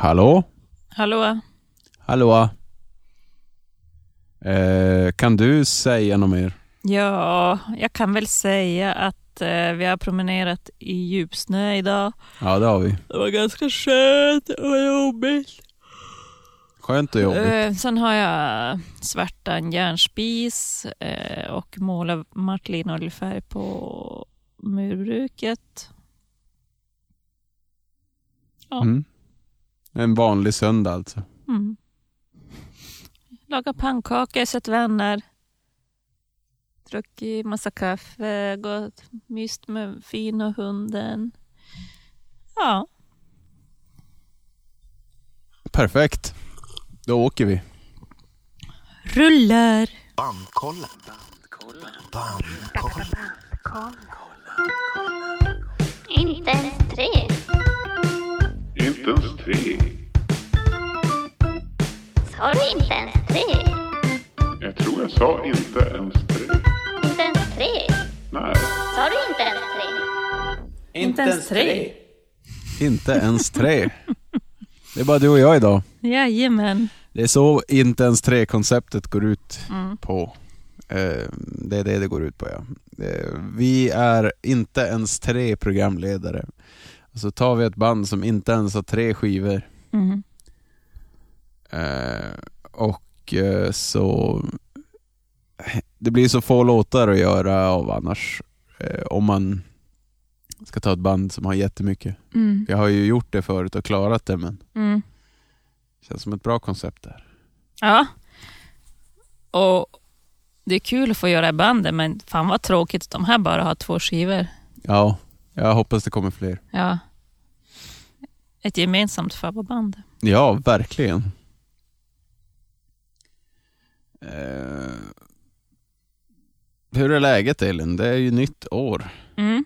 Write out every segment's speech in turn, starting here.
Hallå? Hallå? Hallå? Eh, kan du säga något mer? Ja, jag kan väl säga att eh, vi har promenerat i djupsnö idag. Ja, det har vi. Det var ganska skönt och jobbigt. Skönt och jobbigt. Eh, sen har jag svärtat en järnspis eh, och målat matt linoljefärg på murbruket. ja. Mm. En vanlig söndag alltså. Mm. Lagat pannkakor, sett vänner. Druckit massa kaffe, gått myst med fin och hunden. Ja, Perfekt. Då åker vi. rullar. Bandkollen. Bandkollen. Inte ens tre. Inte ens tre. Sa du inte ens tre? Jag tror jag sa inte ens tre. Inte ens tre? Nej. Sa du inte ens tre? Inte ens tre. Inte ens tre. Det är bara du och jag idag. Jajamän. Det är så inte ens tre-konceptet går ut Mm. på. Eh, det är det det går ut på ja. Eh, vi är inte ens tre programledare. Så tar vi ett band som inte ens har tre skivor. Mm. Eh, och eh, så... Det blir så få låtar att göra av annars. Eh, om man ska ta ett band som har jättemycket. Mm. Jag har ju gjort det förut och klarat det men Mm. det känns som ett bra koncept där. Ja. Och det är kul att få göra bandet, men fan vad tråkigt att de här bara har två skivor. Ja, jag hoppas det kommer fler. Ja. Ett gemensamt favoritband. Ja, verkligen. Eh, hur är läget Elin? Det är ju nytt år. Mm.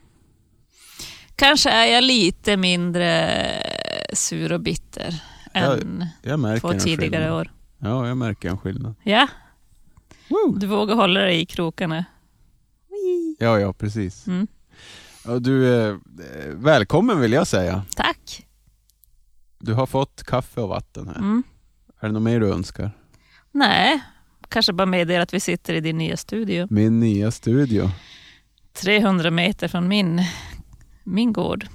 Kanske är jag lite mindre sur och bitter än Jag två tidigare skillnad. år. Ja, jag märker en skillnad. Ja, Woo! du vågar hålla dig i krokarna. Ja, ja, precis. Mm. Du, eh, välkommen vill jag säga. Tack. Du har fått kaffe och vatten här. Mm. Är det något mer du önskar? Nej, kanske bara meddela att vi sitter i din nya studio. Min nya studio. 300 meter från min, min gård.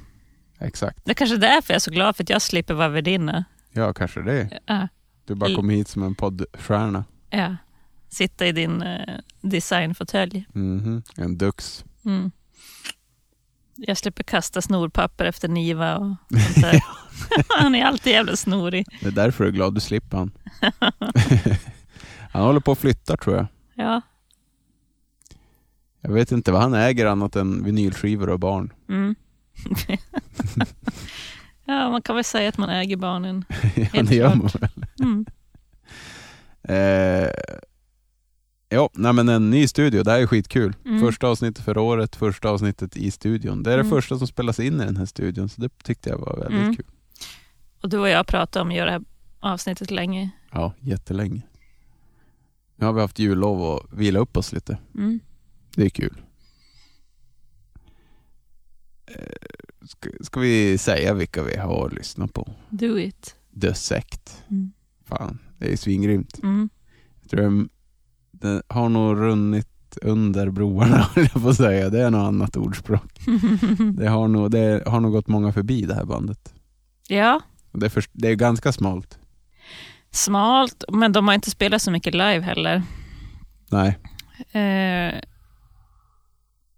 Exakt. Det är kanske är därför jag är så glad för att jag slipper vara värdinna. Ja, kanske det. Ja, Du bara kom hit som en poddstjärna. ja. Sitta i din eh, designfåtölj. Mhm. En dux. Mm. Jag slipper kasta snorpapper efter Niva och sånt där. Han är alltid jävla snorig. Det är därför du är glad du slipper han. han håller på att flytta tror jag. Ja. Jag vet inte vad han äger annat än vinylskivor och barn. Mm. ja, man kan väl säga att man äger barnen. ja, det gör man väl. Mm. Eh, ja, nej men en ny studio, det här är skitkul. Mm. Första avsnittet för året, första avsnittet i studion. Det är Mm. det första som spelas in i den här studion, så det tyckte jag var väldigt Mm. kul. Och du och jag pratade om att göra det här avsnittet länge. Ja, jättelänge. Nu har vi haft jullov och vila upp oss lite. Mm. Det är kul. Eh, Ska, ska vi säga vilka vi har lyssnat på? Do it. The Sect. Mm. Fan, det är svingrymt. Mm. Jag tror det, har nog runnit under broarna, höll jag på att säga. Det är något annat ordspråk. Det har nog, det har nog gått många förbi det här bandet. ja, Det är, för, det är ganska smalt. smalt, men de har inte spelat så mycket live heller. Nej, Eh,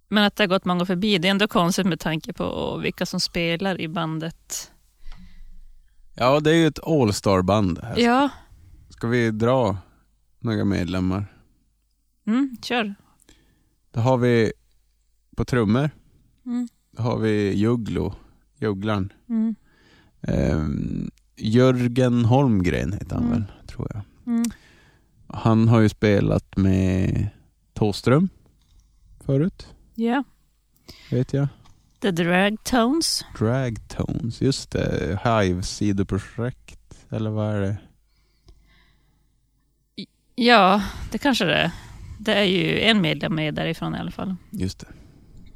men att det har gått många förbi, det är ändå konstigt med tanke på vilka som spelar i bandet. ja det är ju ett all-star-band. Ja, Ska vi dra några medlemmar? Mm, kör. Då har vi på trummor, Mm. då har vi Jugglo, jugglaren. Mm. Ehm, Jörgen Holmgren heter han Mm. väl, tror jag. Mm. Han har ju spelat med Thåström förut, Ja, vet jag. The Drag Tones. Dragtones, just det. Hive sidoprojekt, eller vad är det? Ja, det kanske det är. Det är ju en medlem med därifrån i alla fall. Just det.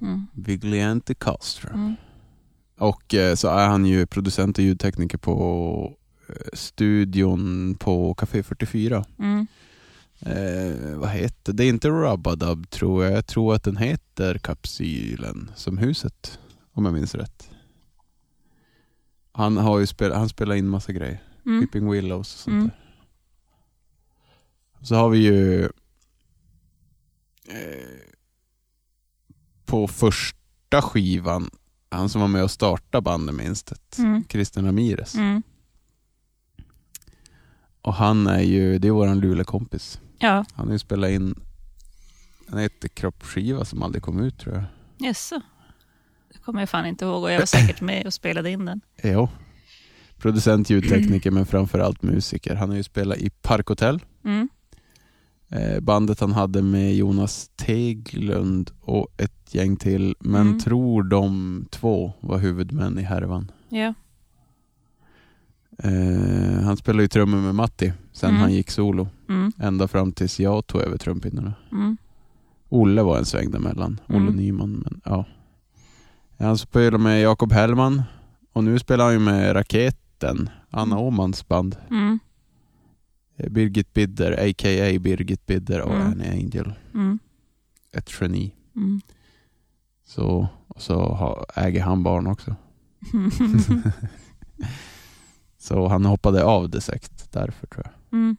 Mm. Vigliante Castro. Mm. Och eh, så är han ju producent och ljudtekniker på studion på Café 44. Mm. Eh, vad heter det? är inte Rubadub tror jag. Jag tror att den heter Kapsylen som huset. Om jag minns rätt. Han har ju spel, han spelar in massa grejer. Mm. Weeping Willows och sånt Mm. där. Så har vi ju eh, på första skivan, han som var med och startade bandet minst Mm. Christian Ramirez. Mm. Och han är ju, det är våran Luleå-kompis. Ja, Han har ju spelat in en heter kroppsskiva som aldrig kom ut tror jag. jaså. Det kommer jag fan inte ihåg och jag var säkert med och spelade in den. Jo. Producent, ljudtekniker men framförallt musiker. Han har ju spelat i Parkhotel. Mm. Eh, bandet han hade med Jonas Teglund och ett gäng till. Men Mm. tror de två var huvudmän i härvan. Ja. Eh, han spelade ju trummor med Matti sen Mm. han gick solo. Mm. Ända fram tills jag tog över trumpinnarna. Mm. Olle var en sväng däremellan. Olle Mm. Nyman. Men, ja. Han spelade med Jakob Hellman och nu spelar han ju med Raketen, Anna Mm. Åmans band. Eh, Birgit Bidder, a.k.a. Birgit Bidder och Mm. Annie Angel. Mm. Ett geni. Mm. Så, och så äger han barn också. Så han hoppade av det sekt därför tror jag. Mm.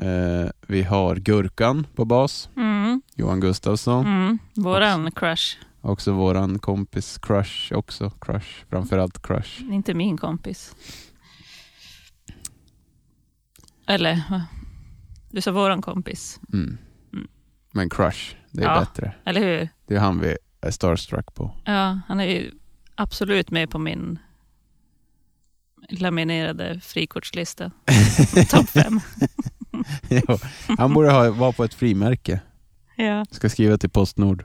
Eh, vi har Gurkan på bas, Mm. Johan Gustafsson. Mm. Våran crush. Också våran kompis Crush också. Crush, framförallt Crush. Inte min kompis. Eller, du sa våran kompis. Mm. Mm. Men Crush, det är Ja. bättre. Eller hur? Det är han vi är starstruck på. Ja, han är ju absolut med på min laminerade frikortslista. Topp fem. Jo, han borde ha, vara på ett frimärke. Ja. Ska skriva till Postnord.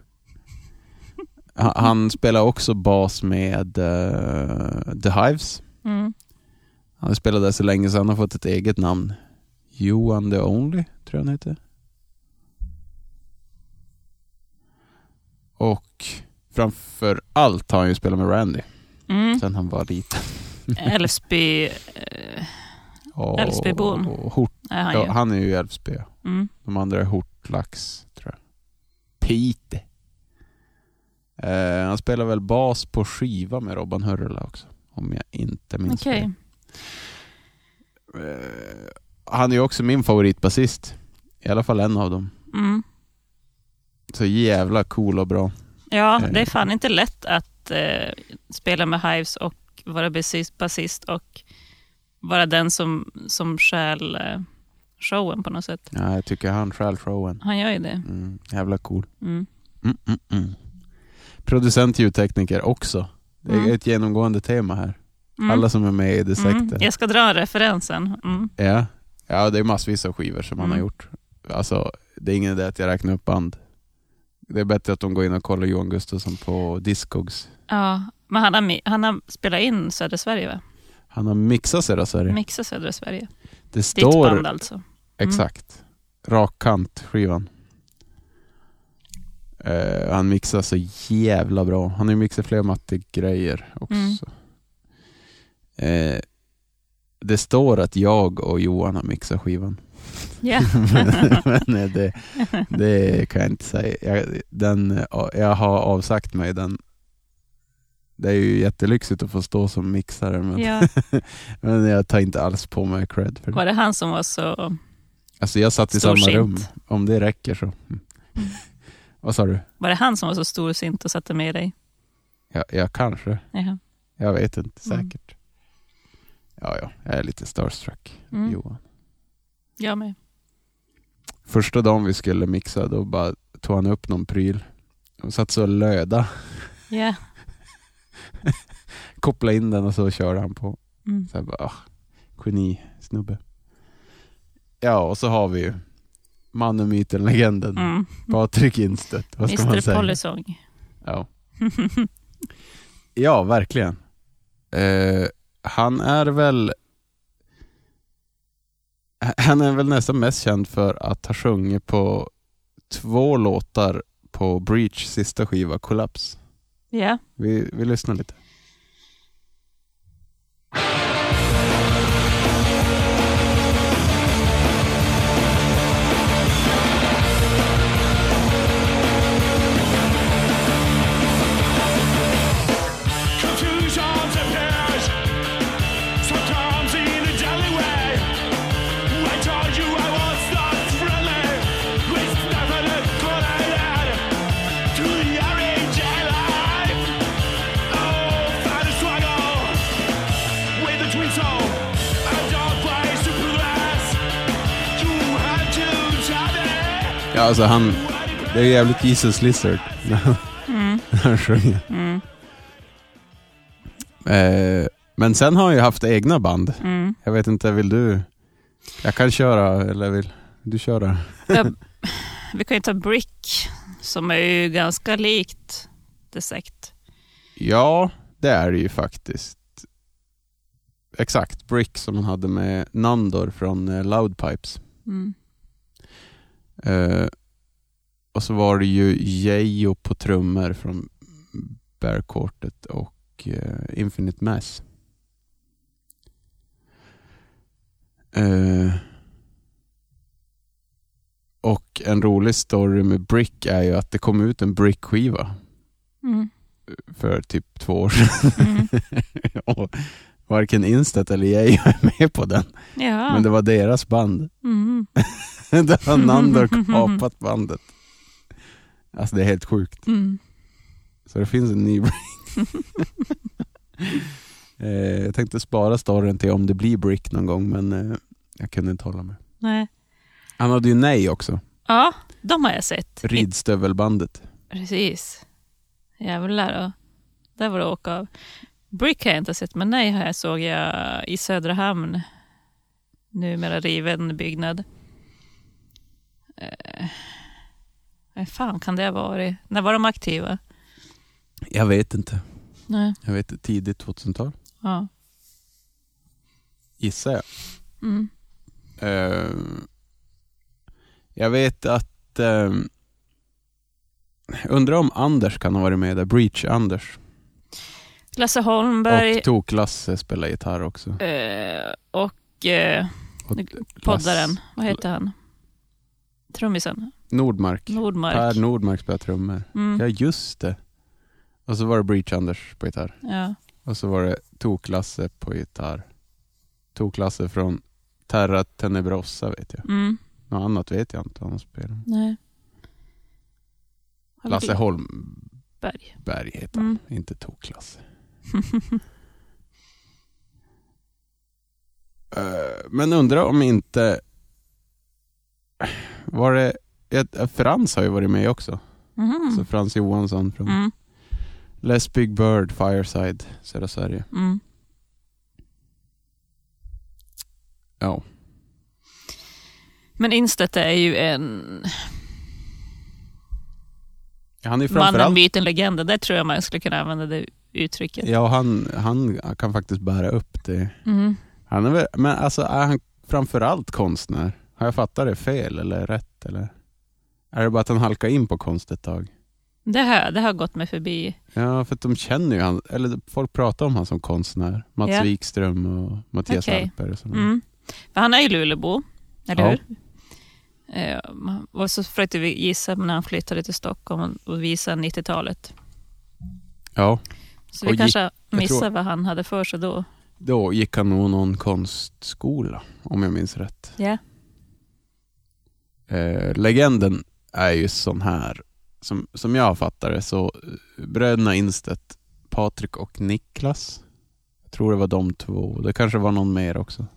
Han, han spelar också bas med eh, The Hives. Mm. Han spelat där så länge så han har fått ett eget namn. Johan the Only, tror jag han heter. Och framför allt har han ju spelat med Randy Mm. sen han var liten. Älvsby eh, Älvsbybon. Hort, är han ja, han är ju Älvsby. Mm. De andra är Hortlax, tror jag. Pite. Eh, han spelar väl bas på skiva med Robban Hörrela också, om jag inte minns Okej. fel. Eh, han är ju också min favoritbasist. I alla fall en av dem. Mm. Så jävla cool och bra. Ja, Eh. det är fan inte lätt att eh, spela med Hives och vara basist, och vara den som, som stjäl eh, showen på något sätt. Ja, jag tycker han stjäl showen. Han gör ju det. Mm, jävla cool. Mm. Mm, mm, mm. Producent, ljudtekniker också. Det är Mm. ett genomgående tema här. Alla som är med i det sekten. Jag ska dra referensen. Ja. Ja, det är massvis av skivor som han har Mm. gjort. Alltså, det är ingen idé att jag räknar upp band. Det är bättre att de går in och kollar Johan Gustafsson på Discogs. Ja, men han har, han har spelat in Södra Sverige, va? Han har mixat Södra Sverige. Mixa Södra Sverige. Det Ditt står band alltså. exakt. Rakkant skivan. Eh, han mixar så jävla bra. Han har mixat fler Matti-grejer också. Mm. Eh, det står att jag och Johan har mixat skivan. Ja. men men eh, det, det kan jag inte säga. Jag, den, eh, jag har avsagt mig den. Det är ju jättelyxigt att få stå som mixare men, ja. men jag tar inte alls på mig cred för det. Var det han som var så... Alltså jag satt i samma rum, om det räcker så. Mm. Vad sa du? Var det han som var så storsint och satte med dig? Ja, ja kanske. Jaha. Jag vet inte Mm. Ja, ja, jag är lite starstruck. Mm. Johan. Jag med. Första dagen vi skulle mixa, då bara tog han upp någon pryl och satt så och löda. Ja. Kopplade in den och så körde han på. Mm. Så jag bara, ah, geni, snubbe. Ja, och så har vi ju mannen, myten, legenden. Mm. Patrik Instedt. Vad ska man Mr säga? Pollysong. Ja. ja, verkligen. Eh, han är väl han är väl nästan mest känd för att ha sjungit på två låtar på Breach sista skiva, Collapse. ja. Vi, vi lyssnar lite. Alltså han, det är jävligt Jesus Lizard när han, Mm. när han sjunger. Mm. Eh, men sen har han ju haft egna band. Mm. Jag vet inte, vill du? Jag kan köra, eller vill du köra? Ja, vi kan ju ta Brick, som är ju ganska likt The Sect. Ja, det är det ju faktiskt. Exakt, Brick som han hade med Nandor från eh, Loudpipes. Mm. Eh, och så var det ju Jejo på trummor från Bear Quartet och eh, Infinite Mass. Eh, och en rolig story med Brick är ju att det kom ut en Brick-skiva Mm. för typ två år sedan. Mm. och varken Instat eller Jejo är med på den. Ja. Men det var deras band. Mm. det har Nandor kapat bandet. Alltså det är helt sjukt. Mm. Så det finns en ny Brick. eh, jag tänkte spara storyn till om det blir Brick någon gång men eh, jag kunde inte hålla mig. Nej. Han hade ju Nej också. Ja, de har jag sett. Ridstövelbandet. Precis. Jävlar. Och där var det åka av. Brick har jag inte sett, men nej jag såg jag i Söderhamn. Numera riven byggnad. Eh, vad fan kan det ha varit? När var de aktiva? Jag vet inte. Nej. Jag vet tidigt 2000-tal. Ja. Gissar jag. Mm. Eh, jag vet att... Eh, undrar om Anders kan ha varit med där. Breach-Anders. Lasse Holmberg Och Tok-Lasse spelar gitarr också. eh, och eh, Och poddaren, Lasse- vad heter han? Trummisen? Nordmark. Nordmark. Per Nordmark spelar trummor. Mm. Ja, just det. Och så var det Breach-Anders på gitarr. Ja. Och så var det Tok-Lasse på gitarr. Tok-Lasse från Terra Tenebrossa vet jag. Mm. Något annat vet jag inte vad han spelar. Nej. Lasse Holmberg Berg. heter han, Mm. inte Tok-Lasse. Eh, Men undrar om inte... Var det... ett- Frans har ju varit med också. Mhm. Så Frans Johansson från Mm. Les Big Bird, Fireside, södra Sverige. Mm. Ja. Men Instat är ju en Han är mannen, framförallt... myten, legenden. Där tror jag man skulle kunna använda det uttrycket. Ja, han, han kan faktiskt bära upp det. Mm. Han är väl, men alltså är han framförallt konstnär? Har jag fattat det fel eller rätt? Eller? Är det bara att han halkar in på konst ett tag? Det, här, det har gått mig förbi. Ja, för att de känner ju han, eller folk pratar om han som konstnär. Mats Ja. Wikström och Mattias Okej. Alper och. Mm. För han är ju Lulebo, eller Ja. hur? Eh, och så försökte vi gissa när han flyttade till Stockholm och visa 90-talet. Ja, Så vi kanske jag missade tror- vad han hade för sig då. då gick han nog någon konstskola, om jag minns rätt. Ja. Eh, legenden är ju sån här, som, som jag fattar det, så eh, bröderna Instedt, Patrik och Niklas, jag tror det var de två, det kanske var någon mer också.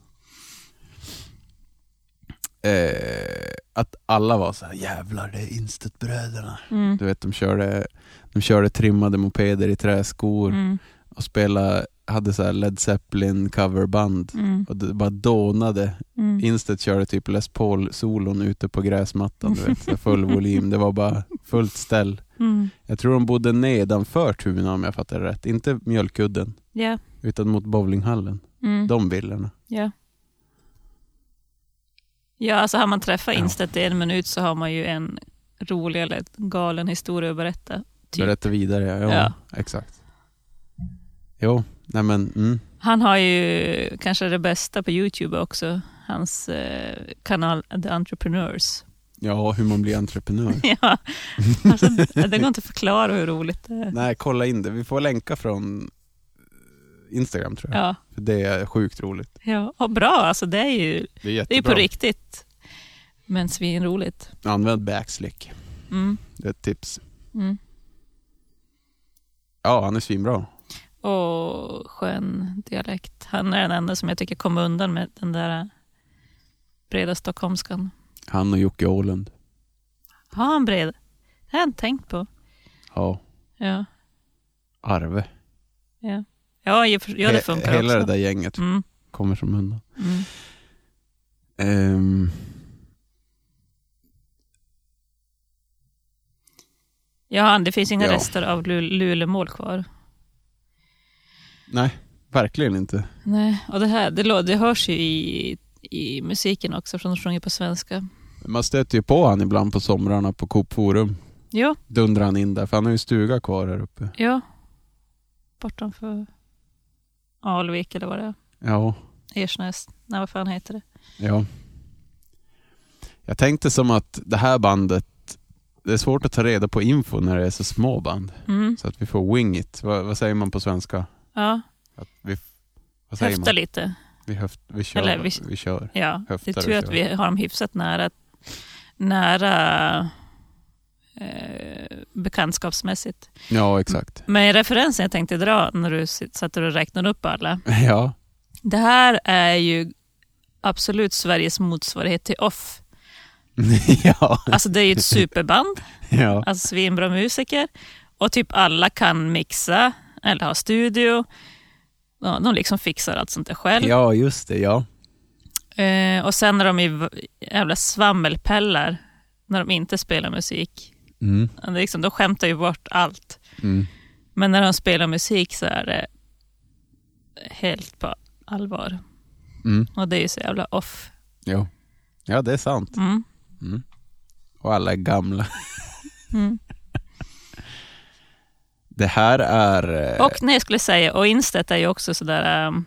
Eh, att alla var så här, jävlar det är Instedt-bröderna. Mm. Du vet, de körde, de körde trimmade mopeder i träskor Mm. och spelade, hade så här Led Zeppelin coverband. Mm. Och det bara dånade Mm. Insted körde typ Les Paul-solon ute på gräsmattan, du vet, så full volym. Det var bara fullt ställ. Mm. Jag tror de bodde nedanför Tuna om jag fattar det rätt. Inte Mjölkudden, Ja. utan mot bowlinghallen. Mm. De villorna. Ja. Ja, alltså har man träffat Ja. Instat i en minut så har man ju en rolig eller galen historia att berätta. Typ. Berätta vidare, ja. Ja. Exakt. Jo, nej men, mm. Han har ju kanske det bästa på Youtube också. Hans eh, kanal The Entrepreneurs. Ja, hur man blir entreprenör. ja, alltså, det går inte att förklara hur roligt det är. nej, kolla in det. Vi får länka från Instagram tror jag. Ja, För det är sjukt roligt. ja. Och bra, alltså det är ju Det är det är på riktigt. Men svinroligt. Använd backslick. Mm. Det är ett tips. Mm. Ja, han är svinbra. Och skön dialekt. Han är den enda som jag tycker kommer undan med den där breda stockholmskan. Han och Jocke Åhlund. Har han bred? Det har jag inte tänkt på. Ja, Ja, Arve. ja. Ja, ja det He- funkar Hela också. det där gänget Mm, kommer som undan. mm. Ehm, Ja, det finns inga Ja. rester av Lu- Lulemål kvar. nej, verkligen inte. Nej, och det här det, det hörs ju i, i musiken också, från de sjunger på svenska. Man stöter ju på han ibland på somrarna på Coop Forum. Ja, Dundrar han in där, för han har ju stuga kvar här uppe. ja. Bortanför Alvik eller vad det är. Ja, Ersnäs. Nej, vad fan heter det? ja. Jag tänkte som att det här bandet, det är svårt att ta reda på info när det är så små band. Mm. Så att vi får wing it. Vad, vad säger man på svenska? Ja, Att vi, vad säger höfta man? lite. Vi, höft, vi kör. Eller vi, vi- kör. Ja, Höftar det är tur att vi har dem hyfsat nära, nära eh, bekantskapsmässigt. Ja, exakt. Men referensen jag tänkte dra när du satt och räknade upp alla. Ja, Det här är ju absolut Sveriges motsvarighet till Off. ja, Alltså det är ju ett superband, ja. alltså svinbra musiker. Och typ alla kan mixa eller ha studio. Ja, de liksom fixar allt sånt där själv. Ja, just det. Ja. Eh, och sen är de ju v- jävla svammelpellar när de inte spelar musik. Mm, Det är liksom, de skämtar ju bort allt. mm. Men när de spelar musik så är det helt på allvar. Mm. Och det är ju så jävla off. Jo. Ja, det är sant. Mm. Mm. Och alla är gamla. Mm. Det här är... eh, Och nej, jag skulle säga, och Instedt är ju också sådär... Um,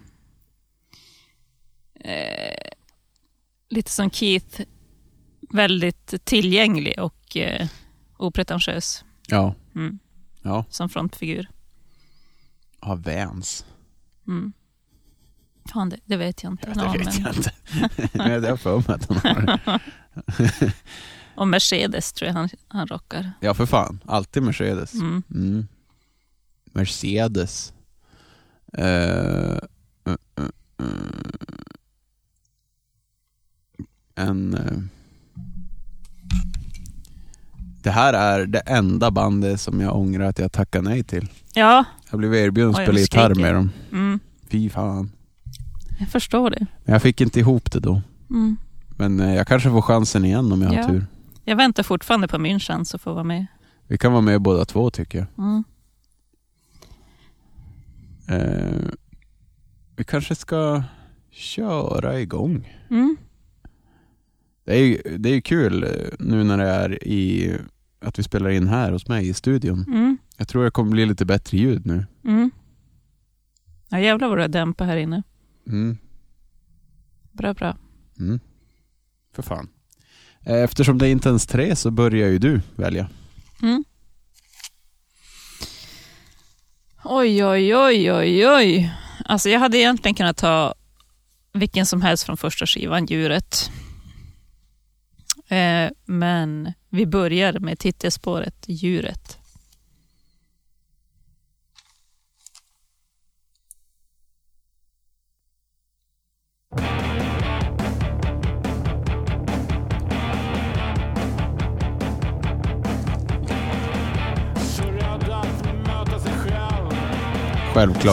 eh, lite som Keith, väldigt tillgänglig och eh, opretentiös Ja. Mm. Ja. som frontfigur. Ja, Vans. Mm. Fan, det, det vet jag inte. Ja, det vet jag inte. Men jag har för mig att han har. Och Mercedes tror jag han, han rockar. Ja, för fan. Alltid Mercedes. Mm. Mm. Mercedes. Uh, uh, uh. En... det här är det enda bandet som jag ångrar att jag tackade nej till. Ja, Jag blev erbjuden att spela gitarr med dem. mm, Fy fan. jag förstår det. Men jag fick inte ihop det då. Mm. Men eh, jag kanske får chansen igen om jag Ja. har tur. Jag väntar fortfarande på min chans att få vara med. Vi kan vara med båda två tycker jag. Mm. Eh, vi kanske ska köra igång. Mm. Det är ju det är kul eh, nu när det är i att vi spelar in här hos mig i studion. Mm. Jag tror det kommer bli lite bättre ljud nu. Mm. Ja, jävlar vad du har dämpat här inne. Mm. Bra, bra. Mm. För fan. Eh, eftersom det är inte ens tre så börjar ju du välja. Mm. Oj, oj, oj, oj, oj. Alltså jag hade egentligen kunnat ta vilken som helst från första skivan, Djuret. Eh, men vi börjar med titelspåret Djuret. Händer.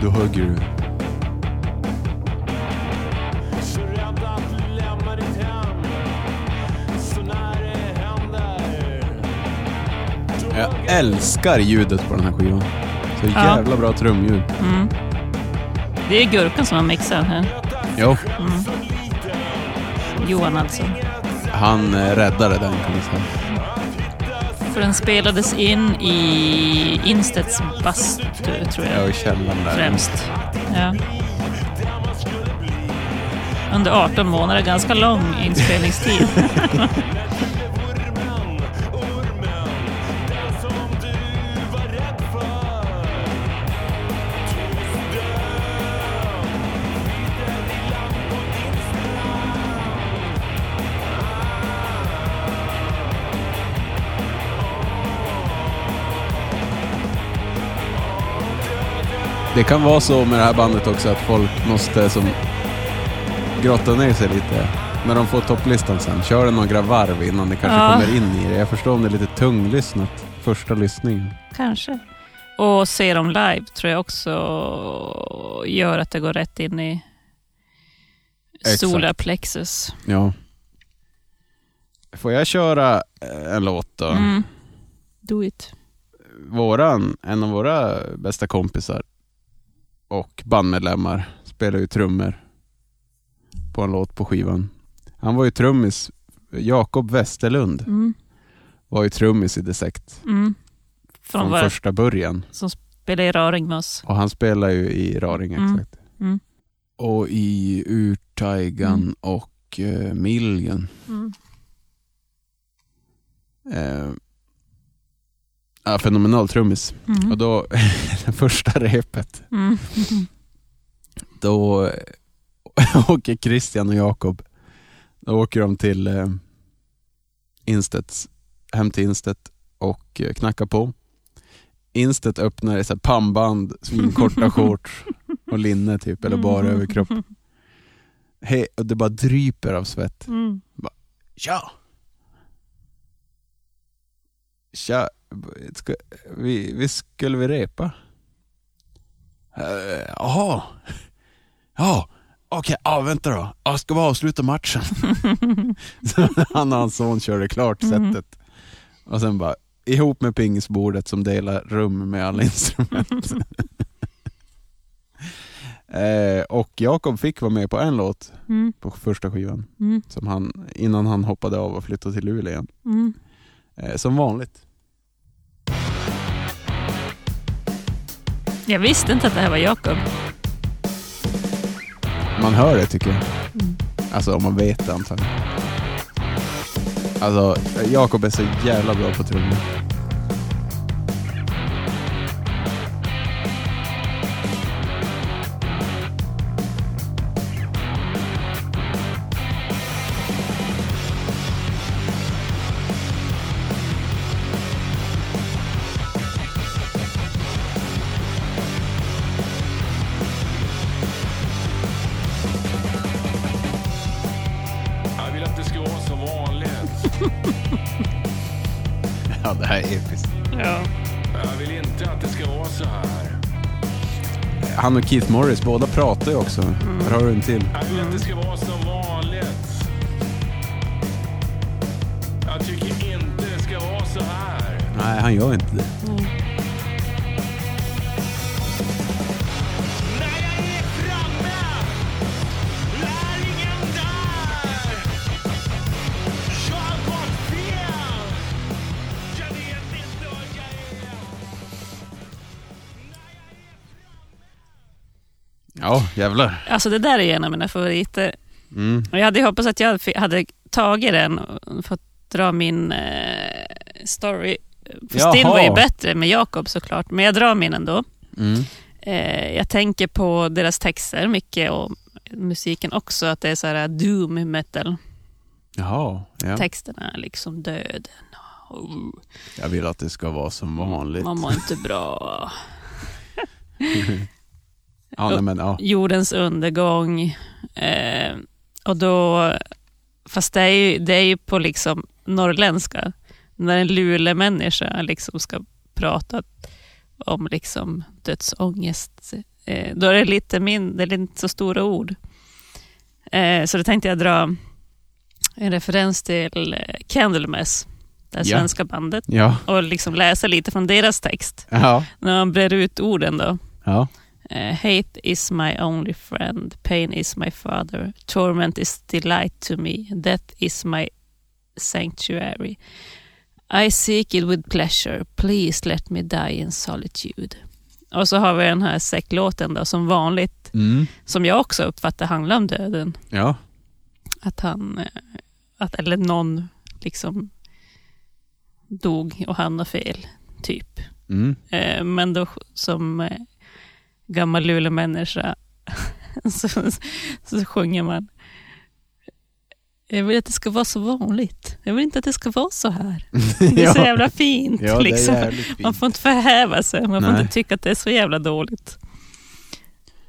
då Jag hugger du. älskar ljudet på den här skivan. Så Ja. jävla bra trumljud. Mm. Det är Gurkan som har mixat här. Jo, Mm. Johan alltså. Han eh, räddade den kan man säga. För den spelades in i Instedts bastu, tror jag. Ja, i källaren där. Främst. Ja. Under 18 månader, ganska lång inspelningstid. Det kan vara så med det här bandet också att folk måste som grotta ner sig lite. När de får topplistan sen, kör det några varv innan det kanske Ja. kommer in i det. Jag förstår om det är lite tunglyssnat första lyssningen. Kanske. Och se dem live tror jag också gör att det går rätt in i solarplexus. Ja. Får jag köra eh, en låt då? Mm. Do it. Våran, en av våra bästa kompisar och bandmedlemmar spelar ju trummor på en låt på skivan. Han var ju trummis, Jakob Westerlund Mm. var ju trummis i Dissect Mm. Från från var första början. som spelar i Raring med oss. Och han spelar ju i Raring Mm. exakt. Mm. Och i Urtaigan Mm. och uh, Milgen. Mm. Eh, ja, fenomenal trummis. Mm. Och då, det första repet, Mm. då åker Christian och Jakob, då åker de till eh, Instedts, hem till Instedt och eh, knackar på. Instedt öppnar i så här pannband, svinkorta shorts och linne typ, eller bara överkropp. He, och det bara dryper av svett. Mm. Tja! Tja, ska, vi, vi skulle vi repa? Eh, Jaha, ja, okej, ja vänta då, ja, ska vi avsluta matchen? Han och hans son körde klart Mm. sättet. Och sen bara, ihop med pingisbordet som delar rum med alla instrument. eh, och Jakob fick vara med på en låt Mm. på första skivan. Mm. Som han, innan han hoppade av och flyttade till Luleå igen. Mm. Eh, som vanligt. Jag visste inte att det här var Jakob. Man hör det tycker jag. Mm. Alltså om man vet det antagligen. Alltså, Jakob är så jävla bra på trummor. Keith Morris, båda pratar ju också. Här har du en till. Jag vill att det ska vara som vanligt. Jag tycker inte det ska vara så här. Nej, han gör inte det. Ja, jävlar. Alltså det där är en av mina favoriter. Mm. Och jag hade hoppats att jag hade tagit den och fått dra min eh, story. Still var ju bättre med Jakob såklart, men jag drar min ändå. Mm. Eh, jag tänker på deras texter mycket och musiken också, att det är så här doom metal. Jaha, ja. Texterna är liksom döden. Oh, Jag vill att det ska vara som vanligt. man mår inte bra. Ja, nej, men, ja. Jordens undergång. Eh, och då, fast det är ju, det är ju på liksom norrländska. När en Luleå-människa liksom ska prata om liksom dödsångest, eh, då är det lite mindre, det är inte så stora ord. Eh, så då tänkte jag dra en referens till eh, Candlemass, det här Ja. svenska bandet, Ja. och liksom läsa lite från deras text. Ja. När man brer ut orden då. Uh, hate is my only friend, pain is my father, torment is delight to me, death is my sanctuary. I seek it with pleasure, please let me die in solitude. Och så har vi den här säcklåten då, som vanligt, Mm. som jag också uppfattar handlar om döden. Ja. Att han, eh, att, eller någon liksom dog och han har fel, typ. Mm. Eh, Men då som gammal Luleå-människa så, så sjunger man jag vill att det ska vara så vanligt. Jag vill inte att det ska vara så här. Det är så jävla fint. Ja, liksom. fint. Man får inte förhäva sig. Man får Nej. inte tycka att det är så jävla dåligt.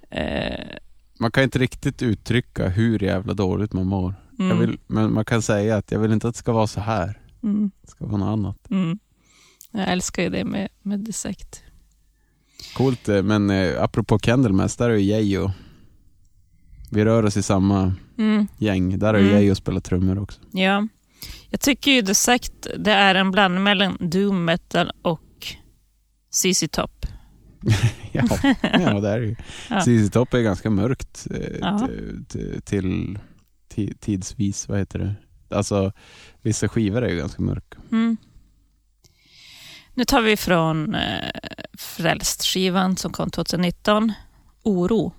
Eh, man kan inte riktigt uttrycka hur jävla dåligt man mår. Mm. Vill, men man kan säga att jag vill inte att det ska vara så här. Mm. Det ska vara något annat. Mm. Jag älskar ju det med, med Dissect. Coolt, eh, men eh, apropå Candlemass, där är ju Geijo. Vi rör oss i samma Mm. gäng. Där har ju Mm. Spelat trummor också. Ja. Jag tycker ju Dissect, det är en blandning mellan doom metal och ZZ Top. ja, ja, det är det ju. Ja. ZZ Top är ganska mörkt eh, till ti- tidsvis. Vad heter det? Alltså, vissa skivor är ju ganska mörka. Mm. Nu tar vi från eh, Frälst-skivan som kom 2019, Oro.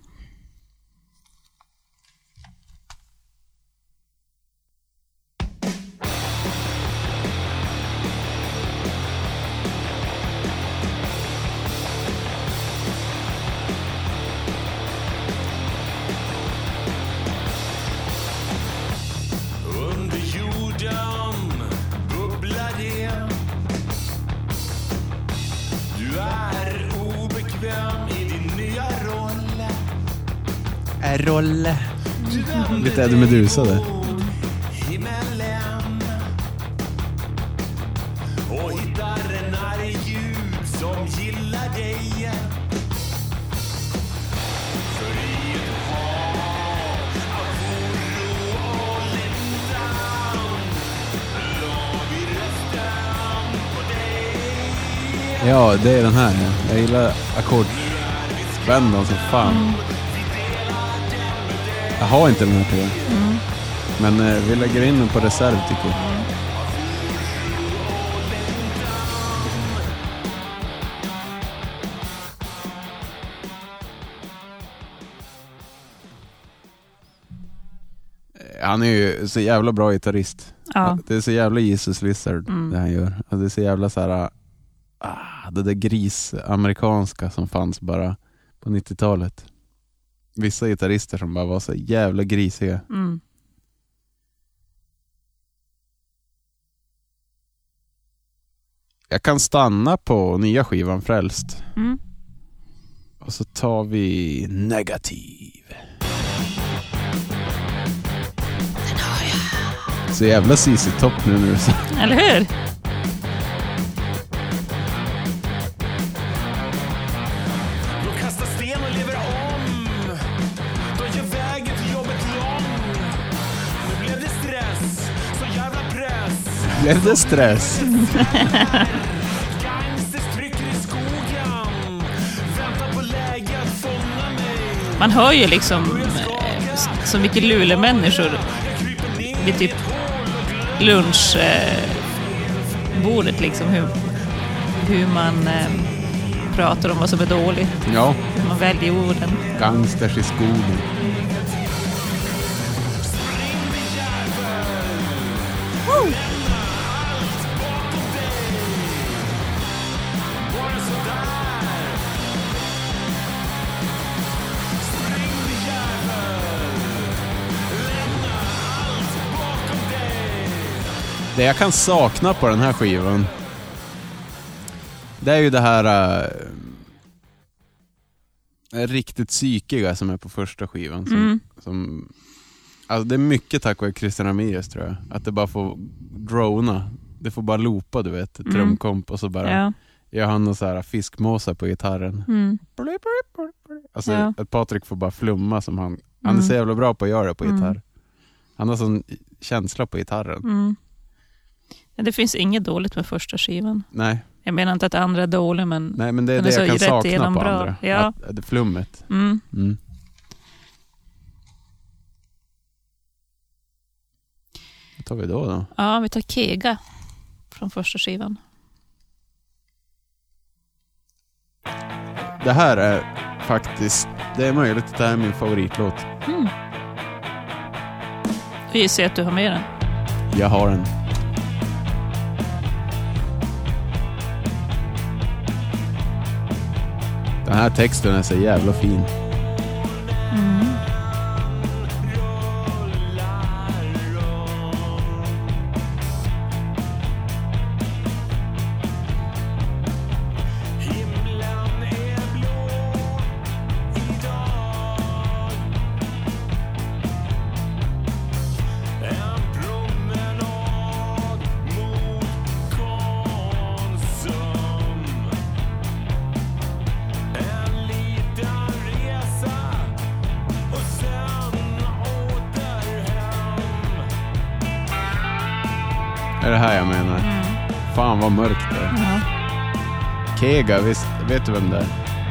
La vi rösten på dig Ja, det är den här. ja. Jag gillar ackordsvändan som fan. Jag har inte den här tyvärr. Men eh, vi lägger in den på reserv tycker jag. Eh, Han är ju så jävla bra gitarrist. Ja. Det är så jävla Jesus Lizard Mm. det han gör. Alltså det är så jävla så här, ah, det där gris-amerikanska som fanns bara på 90-talet. Vissa gitarrister som bara var så jävla grisiga. Mm. Jag kan stanna på nya skivan Frälst. Mm. Och så tar vi Negativ. Så jävla CC Topp nu när du sa Eller hur? Blev det stress? Man hör ju liksom eh, så mycket Luleå-människor vid typ lunchbordet. Eh, liksom hur, hur man eh, pratar om vad som är dåligt. Ja, Hur man väljer orden. gangsters i skogen. Det jag kan sakna på den här skivan, det är ju det här äh, riktigt psykiga som är på första skivan. Som, Mm. som, alltså det är mycket tack vare Christian Ramirez tror jag. Att det bara får drona. Det får bara loopa du vet, Mm. trumkomp och så bara Ja. gör han någon så här fiskmåsar på gitarren. Mm. Alltså Ja. att Patrik får bara flumma som han, han är Mm. så jävla bra på att göra det på Mm. gitarr. Han har sån känsla på gitarren. Det finns inget dåligt med första skivan. Nej, Jag menar inte att andra är dåliga, men... nej, men det är det är jag kan sakna på bra. andra. Ja. Att det flummet. Mm. Mm. Vad tar vi då? då? Ja, vi tar Kega från första skivan. Det här är faktiskt, det är möjligt att det här är min favoritlåt. Mm. Jag gissar att du har med den. Jag har den. Den här texten är så jävla fin. Mm. Kega, visst, vet du vem det är?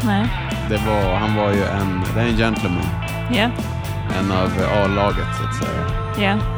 Nej. Det var, han var ju en, det är en gentleman. Ja. En av A-laget så att säga. Ja.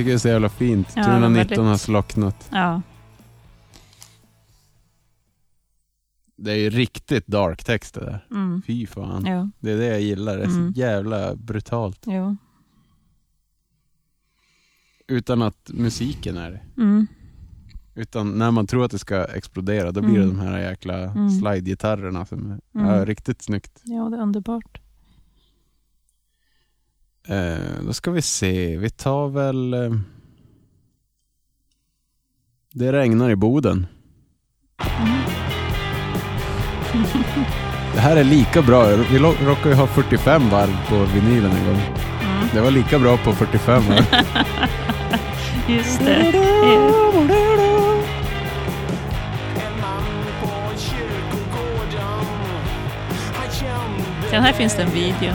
Tycker det är så jävla fint. Ja, Tunan men 19 har väldigt- slocknat. Ja. Det är ju riktigt dark text det där. Mm. Fy fan. Jo. Det är det jag gillar. Det är Mm. så jävla brutalt. Jo. Utan att musiken är det. Mm. Utan när man tror att det ska explodera, då blir det Mm. de här jäkla Mm. slide-gitarrerna som är Mm. ja, riktigt snyggt. Ja, det är underbart. Eh, då ska vi se, vi tar väl... Eh, det regnar i Boden. Det här är lika bra. Vi råkade ju ha 45 varv på vinylen en gång. Mm. Det var lika bra på 45 varv. Just det. Den här finns det en video.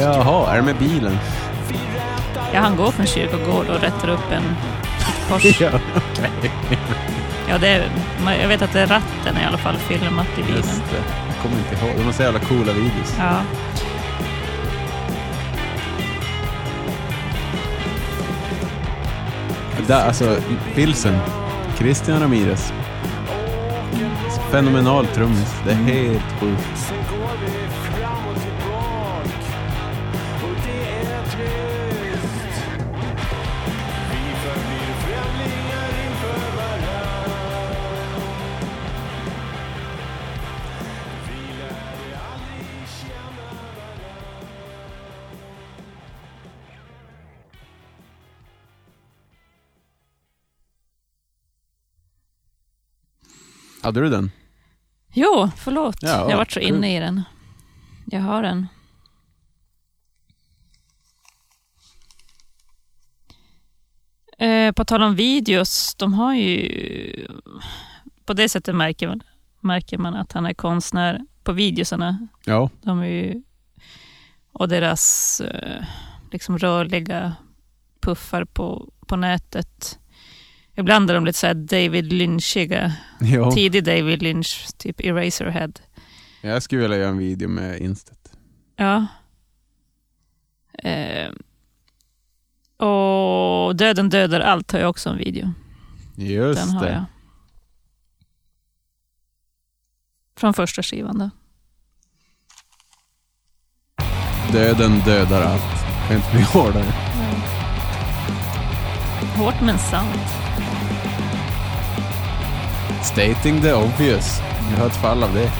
Jaha, är det med bilen? Ja, han går från kyrkogård och rättar upp en kors. Ja, Ja, det är, jag vet att det är ratten i alla fall filmat i bilen. just det. Jag kommer inte ihåg. De har så jävla coola videos. Ja. Där, alltså, Pilsen. Christian Ramirez. Fenomenal trummis. Det är helt sjukt. Hade du den? Jo, förlåt. Ja, jag varit så kul. inne i den. Jag har den. Eh, på tal om videos, de har ju... På det sättet märker man, märker man att han är konstnär på videosarna. Ja. De är ju, och deras eh, liksom rörliga puffar på, på nätet. Ibland är de lite så här David Lynchiga. ja. Tidig David Lynch, typ Eraserhead. Jag skulle vilja göra en video med Instat. Ja. Eh, och Döden dödar allt har jag också en video. Just Den har det. jag. Från första skivan då. Döden dödar allt. Kan inte bli hårdare. Hårt men sant. Stating the obvious. Vi har ett fall av det.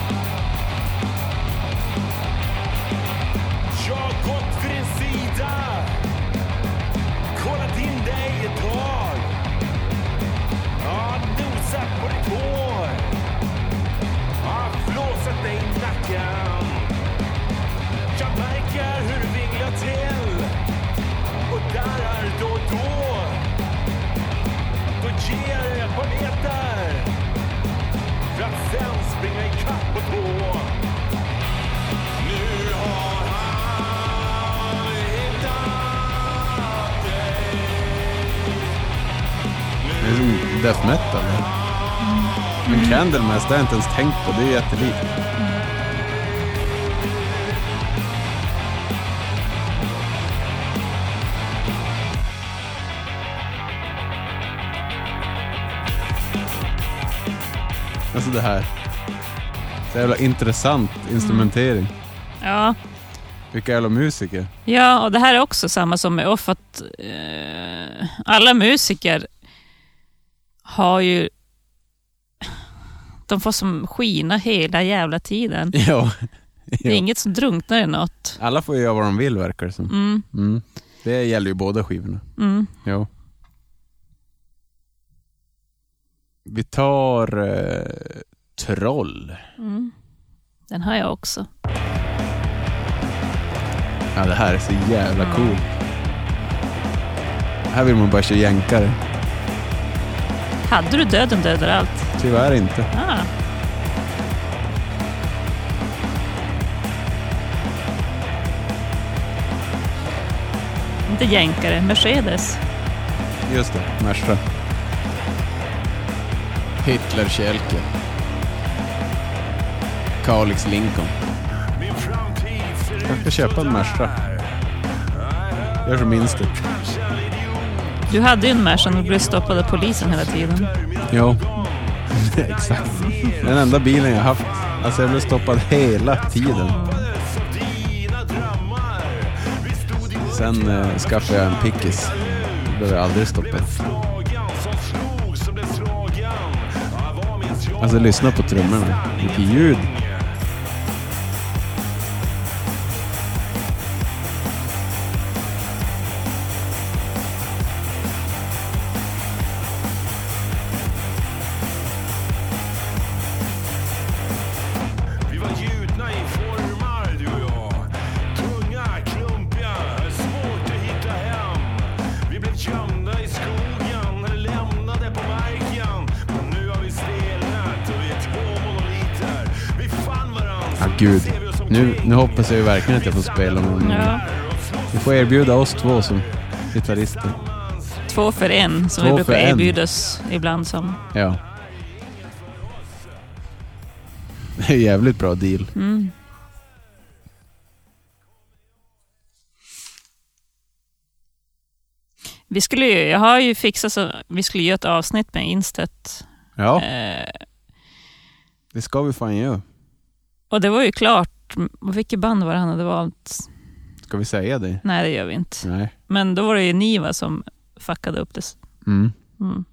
Death metal. eller? Men Candlemass, det har jag inte ens tänkt på. Det är jättelikt. Alltså det här. Så jävla intressant instrumentering. Ja. Vilka jävla musiker. ja, och det här är också samma som med Off, att eh, alla musiker har ju... De får som skina hela jävla tiden. Ja. Det är inget som drunknar i något. Alla får göra vad de vill verkar det som. Mm, Mm. Det gäller ju båda skivorna. mm. Ja. Vi tar eh, Troll. Mm. Den har jag också. Ja, det här är så jävla coolt. Här vill man bara köra jänkare. Hade du Döden dödar allt? Tyvärr inte. Ah. Inte jänkare, Mercedes. Just det, Merca. Hitler Kälke. Kalix Lincoln. Jag ska köpa en Merca. Gör som minst du hade ju en Merca och blev stoppad av polisen hela tiden. Ja, exakt. Den enda bilen jag haft. Alltså jag blev stoppad hela tiden. Sen eh, skaffade jag en pickis. Då blev jag aldrig stoppad. Alltså lyssna på trummorna. Vilket ljud. Hoppas jag ju verkligen att jag får spela med honom. Ja. Vi får erbjuda oss två som gitarrister. Två för en, som Två vi brukar för en. erbjudas ibland som. Ja. Det är en jävligt bra deal. Mm. Vi skulle ju, jag har ju fixat så vi skulle göra ett avsnitt med Instet. Ja, Eh, det ska vi fan göra. och det var ju klart. Vilket band var det han hade valt? Ska vi säga det? Nej, det gör vi inte. Nej. Men då var det ju Niva som fuckade upp det. Mm. Mm.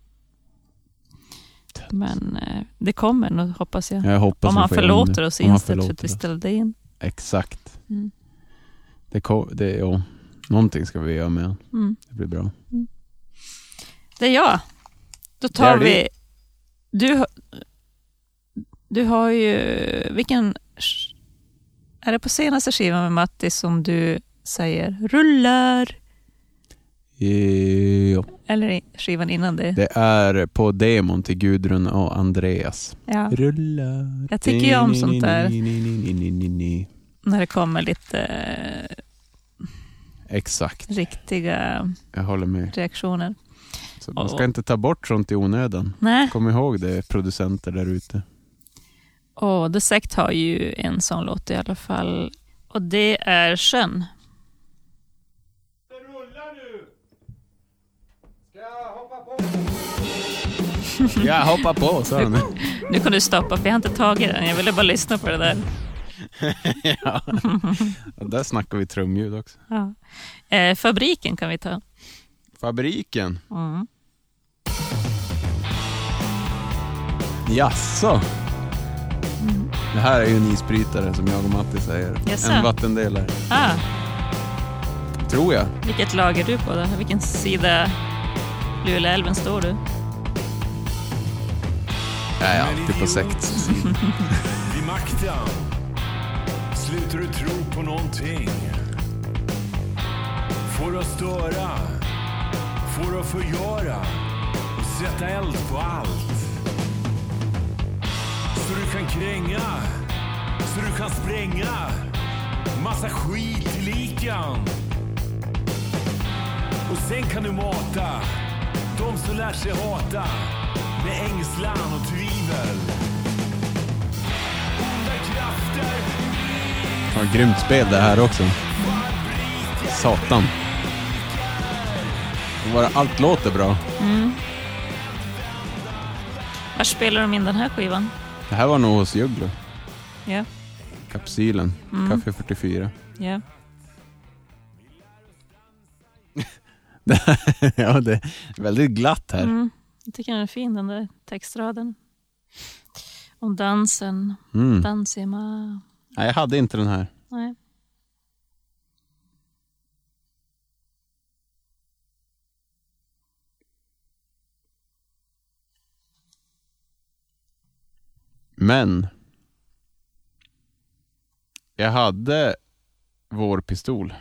Men eh, det kommer nog, hoppas jag. Jag hoppas Om han förlåter oss Instet för att vi ställde in. Exakt. Mm. Det, det, ja. Någonting ska vi göra med honom. Mm. Det blir bra. Det är jag. Då tar vi... Du, du har ju... Vilken... Är det på senaste skivan med Matti som du säger rullar? Ja. Eller skivan innan det? Det är på demon till Gudrun och Andreas. Ja, Rullar. Jag tycker ju om sånt där. När det kommer lite eh, Exakt. riktiga Jag håller med. reaktioner. Så man ska inte ta bort sånt i onödan. Nej, Kom ihåg det, producenter där ute. Och The Sect har ju en sån låt i alla fall. Och det är Sjön. Ja, hoppa på, sa han. Nu kan du stoppa för jag har inte tagit den. Jag ville bara lyssna på det där. ja. Där snackar vi trumljud också. Ja. Eh, fabriken kan vi ta. Fabriken. Mm. Jaså? Det här är ju en isbrytare som jag och Matti säger. Jaså? En vattendelare. Ah, Tror jag. vilket lag är du på då? Vilken sida Luleälven står du? Jag är alltid på sekt. Vid makten slutar du tro på någonting. Får att störa, får att förgöra och sätta eld på allt. Så du kan kränga, så du kan spränga massa skit i likan. Och sen kan du mata de som lär sig hata med ängslan och tvivel. Onda krafter Ja, grymt spel det här också. Satan. Bara allt låter bra. Var spelar de in den här skivan? Det här var nog hos Jugglo. Ja. Kapsylen. Mm. Kaffe 44. Ja. ja, det är väldigt glatt här. Mm. Jag tycker den är fin den där textraden. Om dansen, Mm. dansima. Nej, jag hade inte den här. Nej. Men jag hade vår pistol.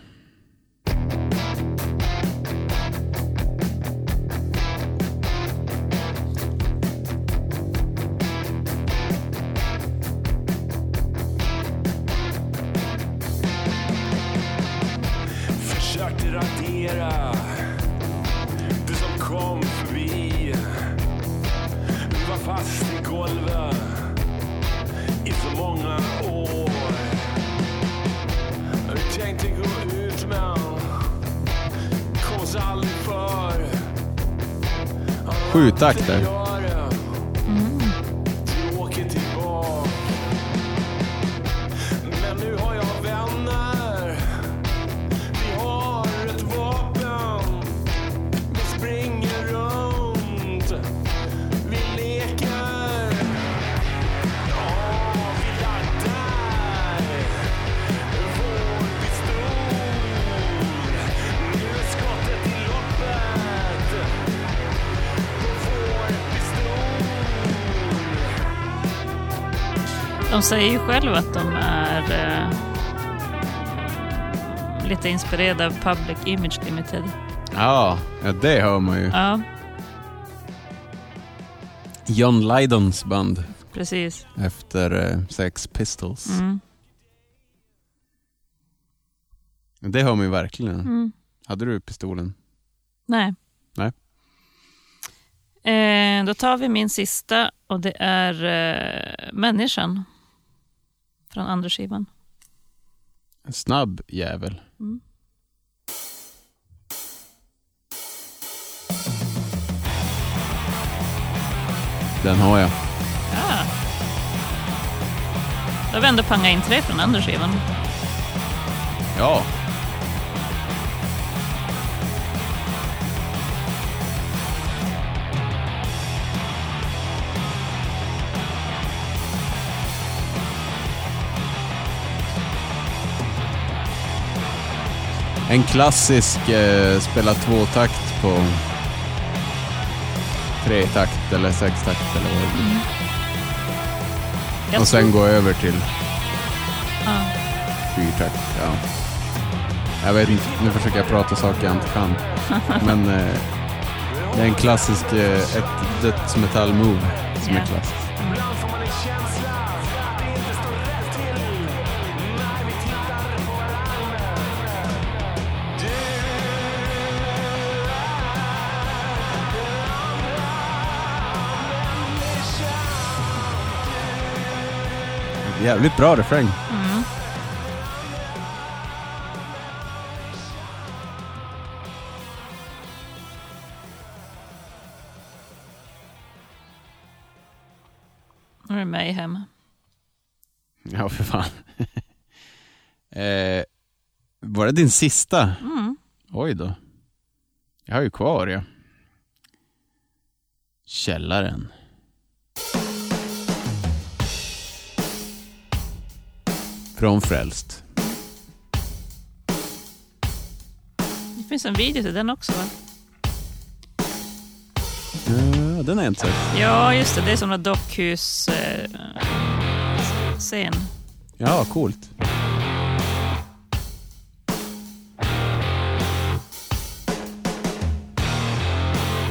Försökte radera Sju takter. De säger ju själva att de är eh, lite inspirerade av Public Image Limited. Ja, ja det hör man ju. Ja, John Lydons band precis. efter eh, Sex Pistols. Mm. Det hör man ju verkligen. Mm. Hade du pistolen? Nej. Nej. Eh, då tar vi min sista och det är eh, Människan. Från andra skivan. En snabb jävel. Mm. Den har jag. Ja. Då har vi ändå pangat in tre från andra skivan. Ja. En klassisk eh, spela tvåtakt på tretakt eller sextakt eller vad det. Jag Och sen tror- gå över till Ja. fyrtakt. Ja. Jag vet inte, nu försöker jag prata saker jag inte kan. Men eh, det är en klassisk, eh, ett dödsmetall-move som är klassiskt. Jävligt bra refräng. Mm. Nu är det Mayhem. Ja, för fan. eh, var det din sista? Mm. Oj då. Jag har ju kvar ja. Källaren. Från Frälst. Det finns en video till den också va? Ja, den har jag inte sett. Ja, just det. Det är som en dockhus eh, scen. Ja, coolt.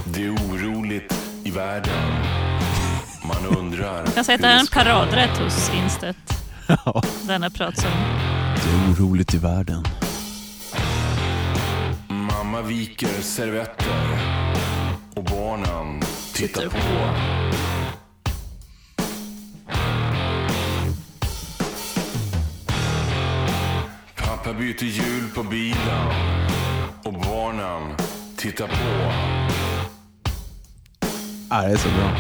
Det är oroligt i världen. Man undrar Jag kan säga att det är en paradrätt hos Instedt. Ja. Denna pratsång. Det är oroligt i världen. Mamma viker servetter och barnen tittar på. Pappa byter hjul på bilen och barnen tittar på. Ah, det är så bra.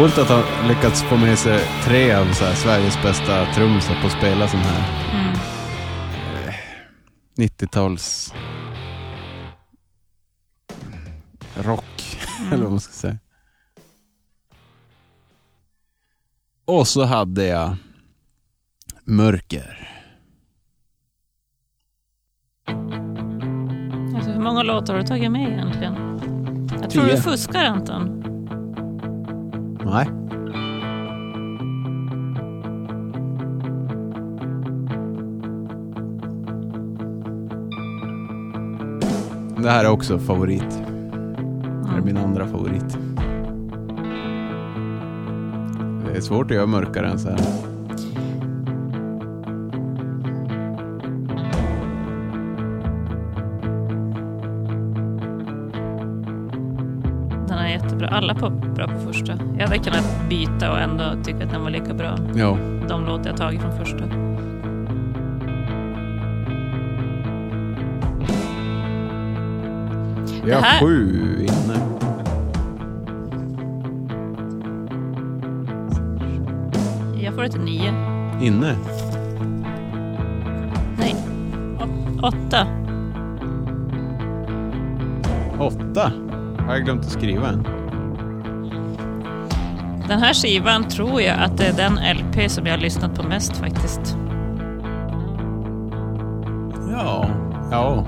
Coolt att ha lyckats få med sig tre av så här, Sveriges bästa trummisar på att spela sån här Mm. 90-tals rock, eller vad man ska säga. Och så hade jag Mörker. Alltså, hur många låtar har du tagit med egentligen? Jag tror Tio. du fuskar Anton. Nej. Det här är också favorit. Det här är min andra favorit. Det är svårt att göra mörkare än så här. Alla på, bra på första. Jag hade kunnat byta och ändå tycka att den var lika bra. Ja. De låtar jag tagit från första. Vi har här- sju inne. Jag får det till nio. Inne? Nej. Å- åtta. Åtta? Har jag glömt att skriva en? Den här skivan tror jag att det är den LP som jag har lyssnat på mest faktiskt. Ja. Ja.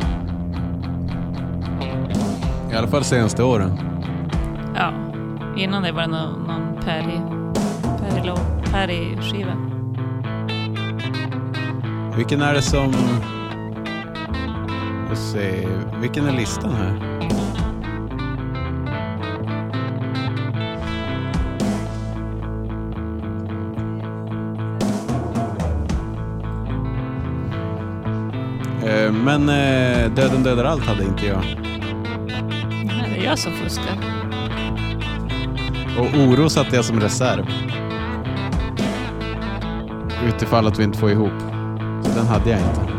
I alla fall senaste åren. Ja. Innan det var det någon, någon Perry, Perry, Lo- Perry-skiva. Vilken är det som... Se. Vilken är listan här? Men eh, Döden dödar allt hade inte jag. Nej, det är jag som fuskar. Och oro satte jag som reserv. Utifall att vi inte får ihop. Så den hade jag inte.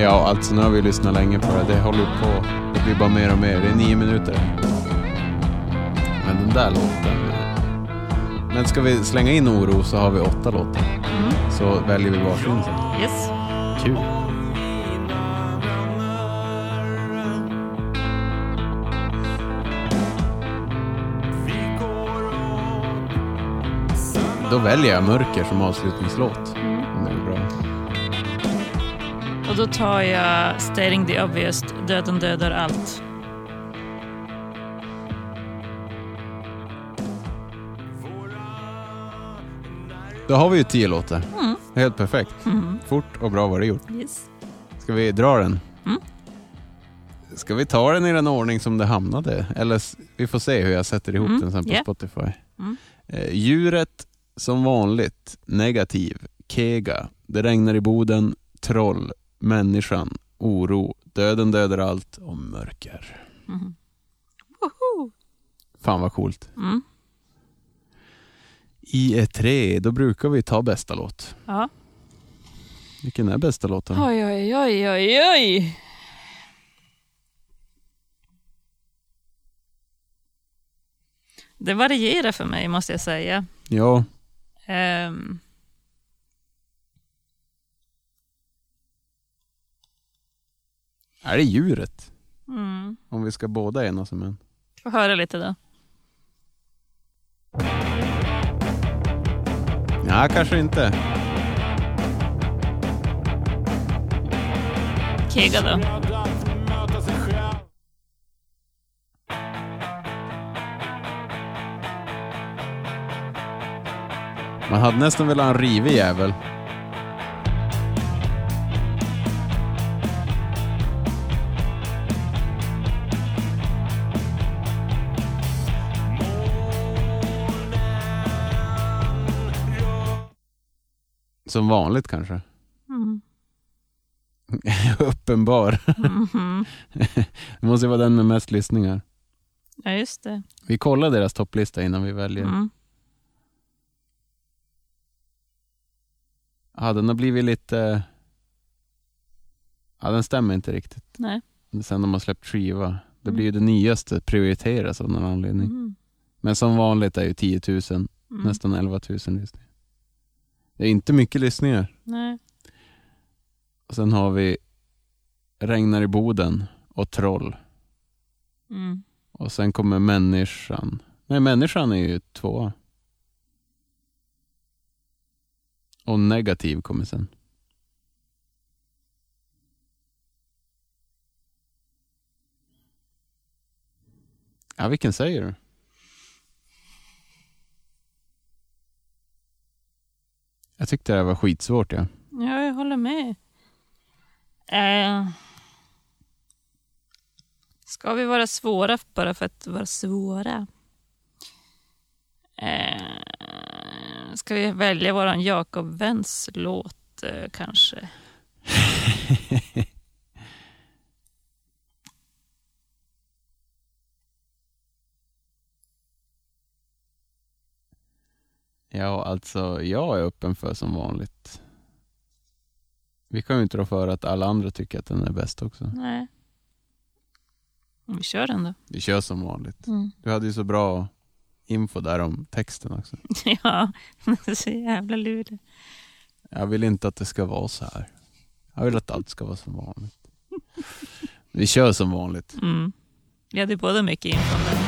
Ja, alltså nu har vi lyssnat länge på det. Det håller på. Det blir bara mer och mer. Det är nio minuter. Men den där låten. Men ska vi slänga in oro så har vi åtta låtar. Mm. Så väljer vi varsin sen. Yes. Kul. Då väljer jag Mörker som avslutningslåt. Den är bra. Och då tar jag Stating the Obvious, Döden dödar allt. Då har vi ju tio låtar. Mm. Helt perfekt. Mm. Fort och bra var det gjort. Yes. Ska vi dra den? Mm. Ska vi ta den i den ordning som det hamnade? Eller vi får se hur jag sätter ihop Mm, den sen på ja. Spotify. Mm. Eh, djuret som vanligt, negativ, kega, det regnar i Boden, troll, människan, oro, döden dödar allt och mörker. Mm. Fan vad coolt. I ett tre, då brukar vi ta bästa låt. Ja. Vilken är bästa låten? Oj, oj, oj, oj, oj. Det varierar för mig måste jag säga. Ja, Ehm, är det djuret? mm. Om vi ska båda enas om en. Få höra lite då. Ja, kanske inte. Kega då. Man hade nästan velat ha en rivig jävel. Som vanligt kanske. Mm. Uppenbar. Mhm. Det måste vara den med mest lyssningar. Ja, just det. Vi kollar deras topplista innan vi väljer. Mm. Ja, den har blivit lite... Ja, den stämmer inte riktigt. Nej. sen de har släppt skiva. Det blir ju det nyaste prioriteras av någon anledning. Mm. Men som vanligt är ju 10 000, Mm. nästan 11 000 lyssningar. Det är inte mycket lyssningar. Nej. Och sen har vi Regnar i Boden och Troll. Mm. Och sen kommer Människan. Nej, Människan är ju tvåa. Och Negativ kommer sen. Ja, vilken säger du? Jag tyckte det var skitsvårt. Ja. Ja, jag håller med. Eh, ska vi vara svåra bara för att vara svåra? Eh, ska vi välja våran Jakob Wens låt eh, kanske? Ja, alltså jag är öppen för som vanligt. Vi kan ju inte rå för att alla andra tycker att den är bäst också. Nej. Vi kör den då. Vi kör som vanligt. Mm. Du hade ju så bra info där om texten också. Ja, det är så jävla lurig. Jag vill inte att det ska vara så här. Jag vill att allt ska vara som vanligt. Vi kör som vanligt. Mm. Vi hade båda mycket info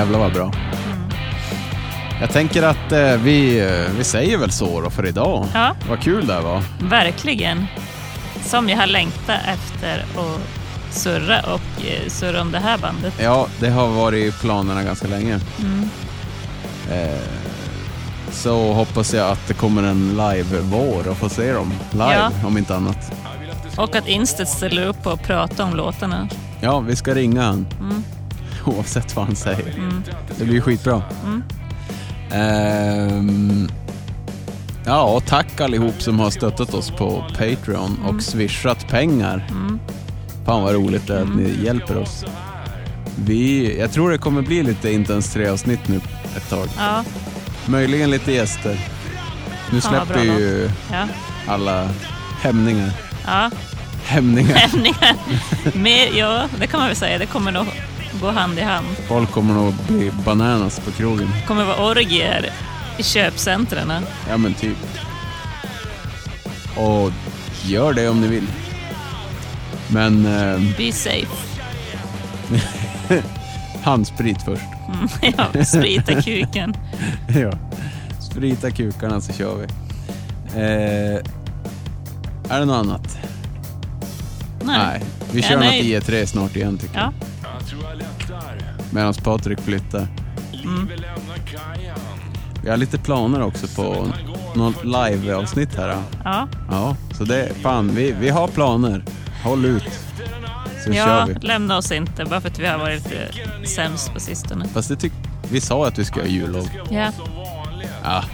jävlar vad bra. Jag tänker att eh, vi, eh, vi säger väl så då för idag. Ja, Vad kul det här var. verkligen. Som jag har längtat efter att surra och eh, surra om det här bandet. Ja, det har varit i planerna ganska länge. Mm. Eh, så hoppas jag att det kommer en live-vår och få se dem live Ja. om inte annat. Och att Insted ställer upp och pratar om låtarna. Ja, vi ska ringa han Mm. oavsett vad han säger. Mm. Det blir skitbra. Mm. Ehm, ja, och tack allihop som har stöttat oss på Patreon Mm. och swishat pengar. Fan vad roligt det är att Mm. ni hjälper oss. Vi, jag tror det kommer bli lite Intens 3-avsnitt nu ett tag. Ja, Möjligen lite gäster. Nu Fan, släpper ju ja, alla hämningar. ja. Hämningar. Hämningar. Mer, ja, det kan man väl säga. Det kommer nog gå hand i hand. Folk kommer nog bli bananas på krogen. Det kommer vara orgier i köpcentren. Ja men typ. Och gör det om ni vill. Men eh, Be safe. handsprit först. ja, sprita kuken. ja. Sprita kukarna så kör vi. Eh, är det något annat? Nej. Vi Ja, kör nej. något IE3 snart igen tycker Ja, jag. Medan Patrik flyttar. Mm. Vi har lite planer också på något live-avsnitt här. ja. Ja, så det, fan, vi, vi har planer. Håll ut. Så ja kör vi. lämna oss inte bara för att vi har varit lite sämst på sistone. Fast det tyck, vi sa att vi ska ha jullov. Ja, Ja,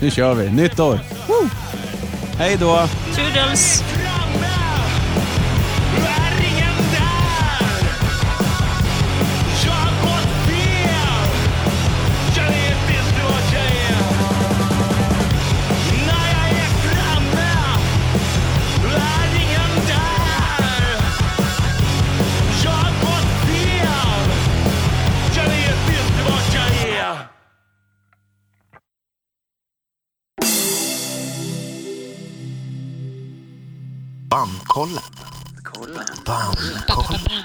nu kör vi. Nytt år. Woo! Hej då! toodles! Bandkollen. Bandkollen.